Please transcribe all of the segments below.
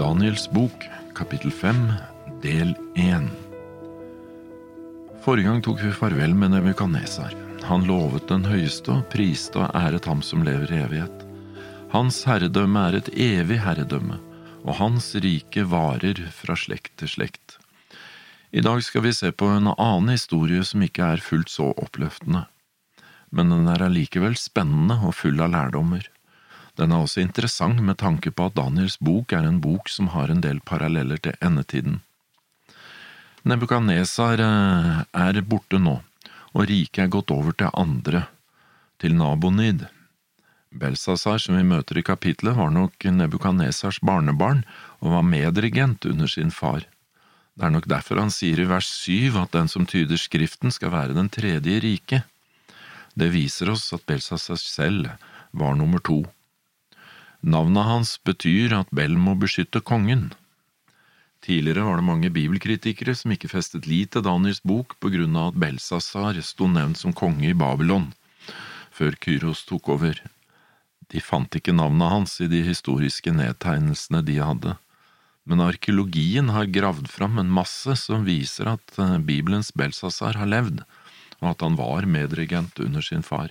Daniels bok, kapittel 5, del 1 Forrige gang tok vi farvel med Nebukadnesar. Han lovet den høyeste og priste og æret ham som lever i evighet. Hans herredømme er et evig herredømme, og hans rike varer fra slekt til slekt. I dag skal vi se på en annen historie som ikke er fullt så oppløftende, men den er allikevel spennende og full av lærdommer. Den er også interessant med tanke på at Daniels bok er en bok som har en del paralleller til endetiden. Nebukadnesar eh, er borte nå, og riket er gått over til andre, til Nabonid. Belsasar, som vi møter i kapitlet, var nok Nebukadnesars barnebarn og var medregent under sin far. Det er nok derfor han sier i vers syv at den som tyder Skriften skal være den tredje rike. Det viser oss at Belsasar selv var nummer to. Navnet hans betyr at Bell må beskytte kongen. Tidligere var det mange bibelkritikere som ikke festet lit til Daniels bok på grunn av at Belsazar sto nevnt som konge i Babylon, før Kyros tok over. De fant ikke navnet hans i de historiske nedtegnelsene de hadde, men arkeologien har gravd fram en masse som viser at eh, Bibelens Belsazar har levd, og at han var medregent under sin far.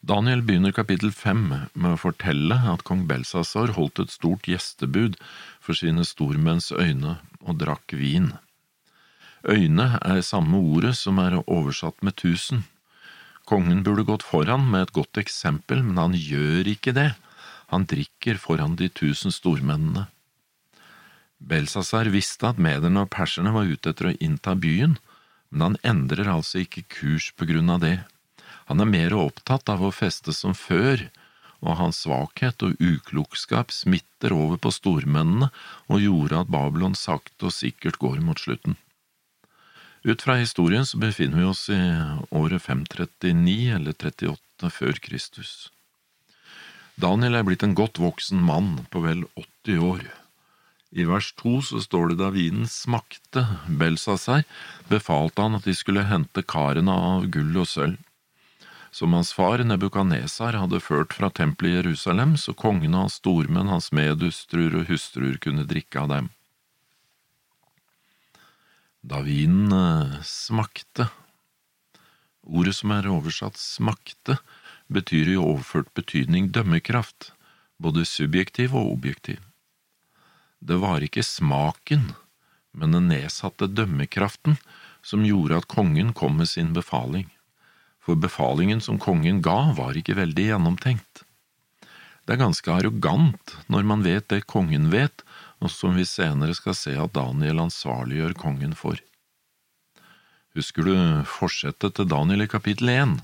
Daniel begynner kapittel fem med å fortelle at kong Belsasar holdt et stort gjestebud for sine stormenns øyne og drakk vin. Øyne er samme ordet som er oversatt med tusen. Kongen burde gått foran med et godt eksempel, men han gjør ikke det. Han drikker foran de tusen stormennene. Belsasar visste at mederne og perserne var ute etter å innta byen, men han endrer altså ikke kurs på grunn av det. Han er mer opptatt av å feste som før, og hans svakhet og uklokskap smitter over på stormennene og gjorde at Babylon sakte og sikkert går mot slutten. Ut fra historien så befinner vi oss i året 539 eller 38 før Kristus. Daniel er blitt en godt voksen mann på vel 80 år. I vers to så står det da vinen smakte Belsazar, befalte han at de skulle hente karene av gull og sølv som hans far Nebukadnesar hadde ført fra tempelet i Jerusalem, så kongen og hans stormenn, hans medhustruer og hustruer kunne drikke av dem. Da vinen eh, smakte Ordet som er oversatt smakte, betyr i overført betydning dømmekraft, både subjektiv og objektiv. Det var ikke smaken, men den nedsatte dømmekraften som gjorde at kongen kom med sin befaling for befalingen som kongen ga, var ikke veldig gjennomtenkt. Det er ganske arrogant når man vet det kongen vet, og som vi senere skal se at Daniel ansvarliggjør kongen for. Husker du forsettet til Daniel i kapittel én,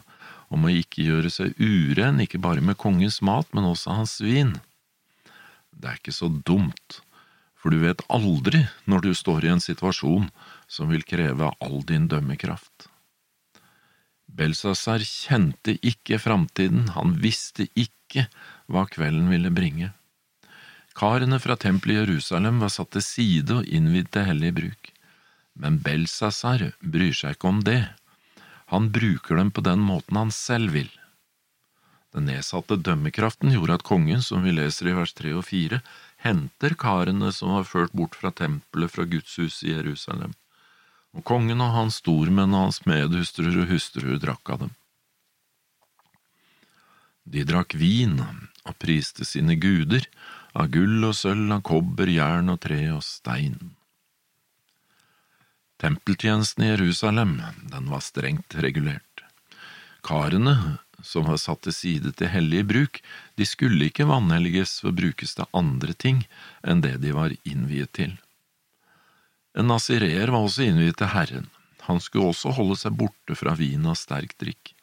om å ikke gjøre seg uren ikke bare med kongens mat, men også hans vin? Det er ikke så dumt, for du vet aldri når du står i en situasjon som vil kreve all din dømmekraft. Belsazar kjente ikke framtiden, han visste ikke hva kvelden ville bringe. Karene fra tempelet i Jerusalem var satt til side og innvidd til hellig bruk, men Belsasar bryr seg ikke om det, han bruker dem på den måten han selv vil. Den nedsatte dømmekraften gjorde at kongen, som vi leser i vers tre og fire, henter karene som var ført bort fra tempelet fra gudshuset i Jerusalem og kongen og hans stormenn og hans medhustruer og hustruer drakk av dem. De drakk vin og priste sine guder, av gull og sølv, av kobber, jern og tre og stein. Tempeltjenesten i Jerusalem, den var strengt regulert. Karene, som var satt til side til hellig bruk, de skulle ikke vanhelliges og brukes til andre ting enn det de var innviet til. En nazireer var også innviet til Herren. Han skulle også holde seg borte fra vin og sterk drikk.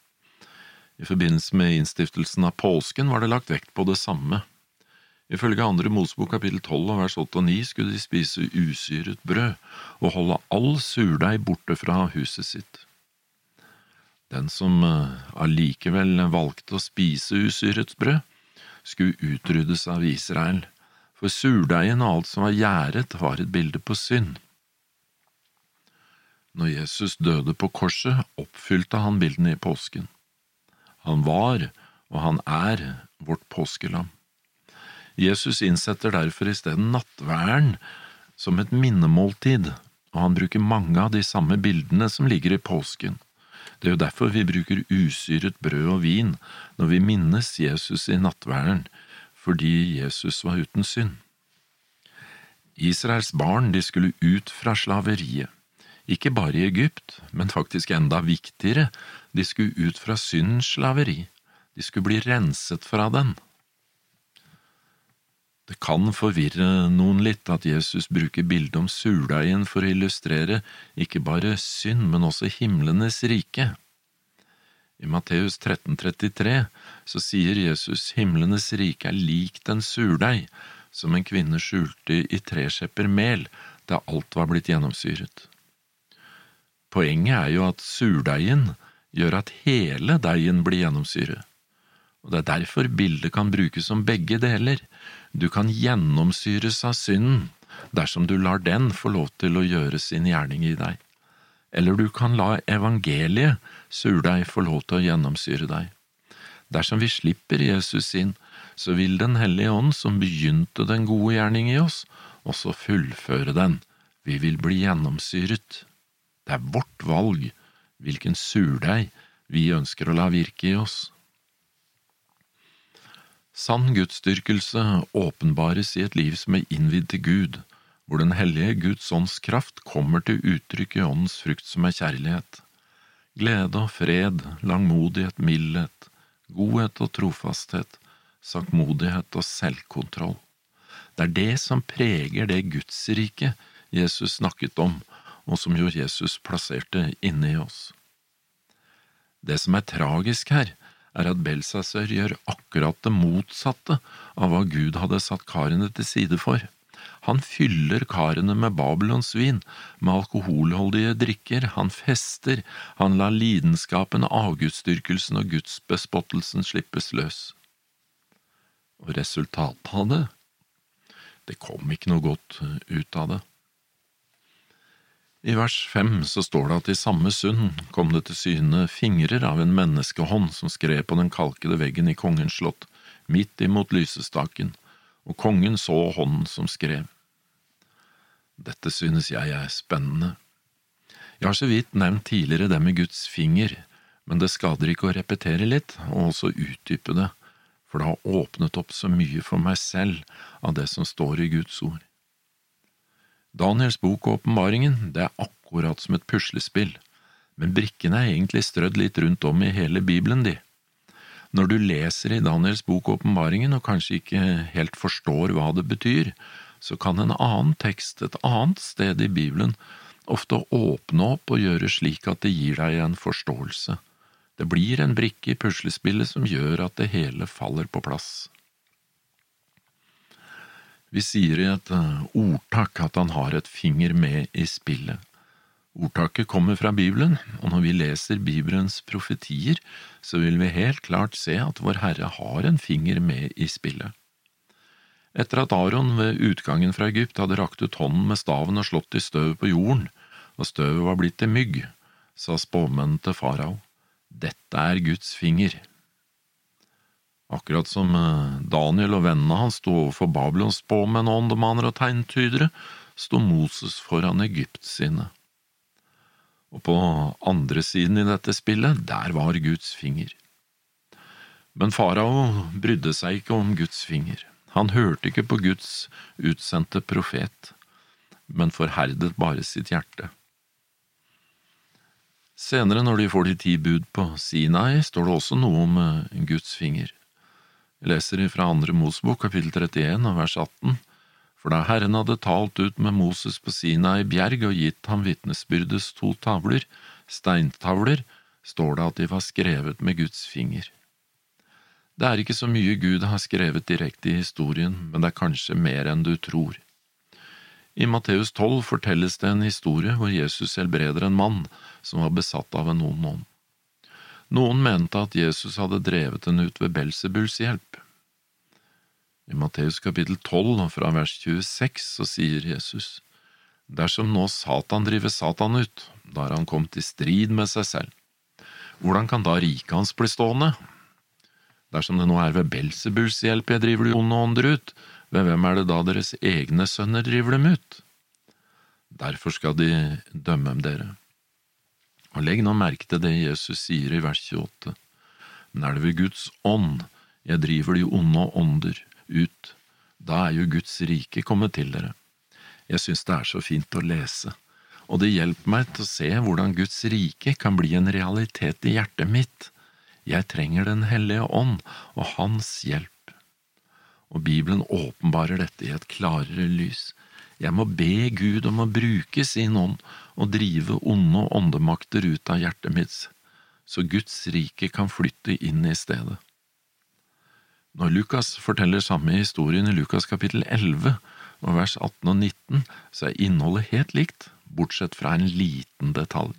I forbindelse med innstiftelsen av påsken var det lagt vekt på det samme. Ifølge andre Mosebok kapittel 12 og vers 8 og 9 skulle de spise usyret brød og holde all surdeig borte fra huset sitt. Den som eh, allikevel valgte å spise usyret brød, skulle utryddes av Israel, for surdeigen og alt som var gjæret, var et bilde på synd. Når Jesus døde på korset, oppfylte han bildene i påsken. Han var, og han er, vårt påskelam. Jesus innsetter derfor i stedet nattværen som et minnemåltid, og han bruker mange av de samme bildene som ligger i påsken. Det er jo derfor vi bruker usyret brød og vin når vi minnes Jesus i nattværen, fordi Jesus var uten synd. Israels barn de skulle ut fra slaveriet, ikke bare i Egypt, men faktisk enda viktigere, de skulle ut fra syndens slaveri, de skulle bli renset fra den. Det kan forvirre noen litt at Jesus bruker bildet om surdeigen for å illustrere ikke bare synd, men også himlenes rike. I Matteus 13,33 så sier Jesus himlenes rike er likt en surdeig som en kvinne skjulte i tre skjepper mel da alt var blitt gjennomsyret. Poenget er jo at surdeigen gjør at hele deigen blir gjennomsyret, og det er derfor bildet kan brukes som begge deler. Du kan gjennomsyres av synden dersom du lar den få lov til å gjøre sin gjerning i deg, eller du kan la evangeliet, surdeig, få lov til å gjennomsyre deg. Dersom vi slipper Jesus inn, så vil Den hellige ånd, som begynte den gode gjerning i oss, også fullføre den. Vi vil bli gjennomsyret. Det er vårt valg hvilken surdeig vi ønsker å la virke i oss. Sann gudsdyrkelse åpenbares i et liv som er innvidd til Gud, hvor Den hellige Guds ånds kraft kommer til uttrykk i åndens frukt som er kjærlighet. Glede og fred, langmodighet, mildhet, godhet og trofasthet, saktmodighet og selvkontroll. Det er det som preger det gudsriket Jesus snakket om, og som jo Jesus plasserte inne i oss. Det som er tragisk her, er at Belsasør gjør akkurat det motsatte av hva Gud hadde satt karene til side for. Han fyller karene med Babylons vin, med alkoholholdige drikker, han fester, han lar lidenskapen, avgudsdyrkelsen og gudsbespottelsen slippes løs. Og resultatet av det? Det kom ikke noe godt ut av det. I vers fem så står det at i samme sund kom det til syne fingrer av en menneskehånd som skrev på den kalkede veggen i kongens slott, midt imot lysestaken, og kongen så hånden som skrev. Dette synes jeg er spennende. Jeg har så vidt nevnt tidligere det med Guds finger, men det skader ikke å repetere litt, og også utdype det, for det har åpnet opp så mye for meg selv av det som står i Guds ord. Daniels bok og åpenbaringen, det er akkurat som et puslespill, men brikkene er egentlig strødd litt rundt om i hele Bibelen, de. Når du leser i Daniels bok og åpenbaringen og kanskje ikke helt forstår hva det betyr, så kan en annen tekst et annet sted i Bibelen ofte åpne opp og gjøre slik at det gir deg en forståelse. Det blir en brikke i puslespillet som gjør at det hele faller på plass. Vi sier i et eh, ordtak at han har et finger med i spillet. Ordtaket kommer fra Bibelen, og når vi leser Bibelens profetier, så vil vi helt klart se at Vår Herre har en finger med i spillet. Etter at Aron ved utgangen fra Egypt hadde rakt ut hånden med staven og slått i støvet på jorden, og støvet var blitt til mygg, sa spåmannen til farao, dette er Guds finger. Akkurat som eh, Daniel og vennene hans sto overfor Babylons spåmenn og åndemanere og tegntydere, sto Moses foran Egypt sine. Og på andre siden i dette spillet, der var Guds finger. Men farao brydde seg ikke om Guds finger. Han hørte ikke på Guds utsendte profet, men forherdet bare sitt hjerte. Senere, når de får de ti bud på Sinai, står det også noe om eh, Guds finger. Jeg leser fra andre Mosebok, kapittel 31 og vers 18. For da Herren hadde talt ut med Moses på Sina i bjerg og gitt ham vitnesbyrdets to tavler, steintavler, står det at de var skrevet med Guds finger. Det er ikke så mye Gud har skrevet direkte i historien, men det er kanskje mer enn du tror. I Matteus 12 fortelles det en historie hvor Jesus helbreder en mann som var besatt av en ond ånd. Noen mente at Jesus hadde drevet den ut ved Belsebuls hjelp. I Matteus kapittel 12 fra vers 26 så sier Jesus, Dersom nå Satan driver Satan ut, da har han kommet i strid med seg selv. Hvordan kan da riket hans bli stående? Dersom det nå er ved Belsebuls hjelp jeg driver de onde ånder ut, ved hvem er det da deres egne sønner driver dem ut? Derfor skal de dømme dem dere. Og legg nå merke til det Jesus sier i vers 28. Men er det ved Guds ånd jeg driver de onde ånder ut, da er jo Guds rike kommet til dere. Jeg synes det er så fint å lese, og det hjelper meg til å se hvordan Guds rike kan bli en realitet i hjertet mitt jeg trenger Den hellige ånd og Hans hjelp. Og Bibelen åpenbarer dette i et klarere lys. Jeg må be Gud om å bruke sin ånd og drive onde åndemakter ut av hjertet mitt, så Guds rike kan flytte inn i stedet. Når Lukas forteller samme historien i Lukas kapittel 11 og vers 18 og 19, så er innholdet helt likt, bortsett fra en liten detalj.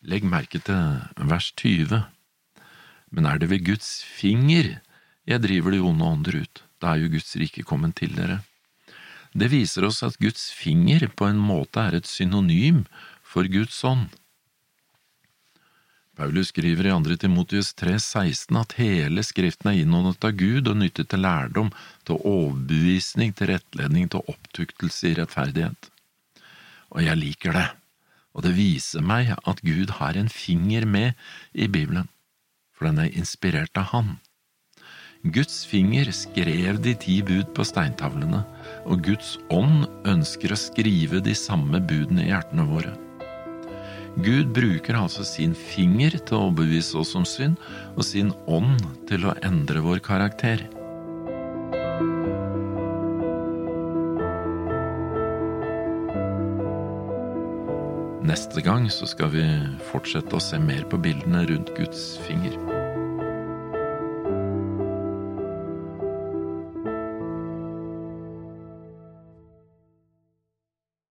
Legg merke til vers 20 men er det ved Guds finger jeg driver de onde ånder ut, da er jo Guds rike kommet til dere. Det viser oss at Guds finger på en måte er et synonym for Guds ånd. Paulus skriver i 2. Timotius 3,16 at hele Skriften er innåndet av Gud og nyttet til lærdom, til overbevisning, til rettledning, til opptuktelse i rettferdighet. Og jeg liker det, og det viser meg at Gud har en finger med i Bibelen for den er inspirert av Han. Guds finger skrev de ti bud på steintavlene, og Guds ånd ønsker å skrive de samme budene i hjertene våre. Gud bruker altså sin finger til å overbevise oss om synd, og sin ånd til å endre vår karakter. Neste gang så skal vi fortsette å se mer på bildene rundt Guds finger.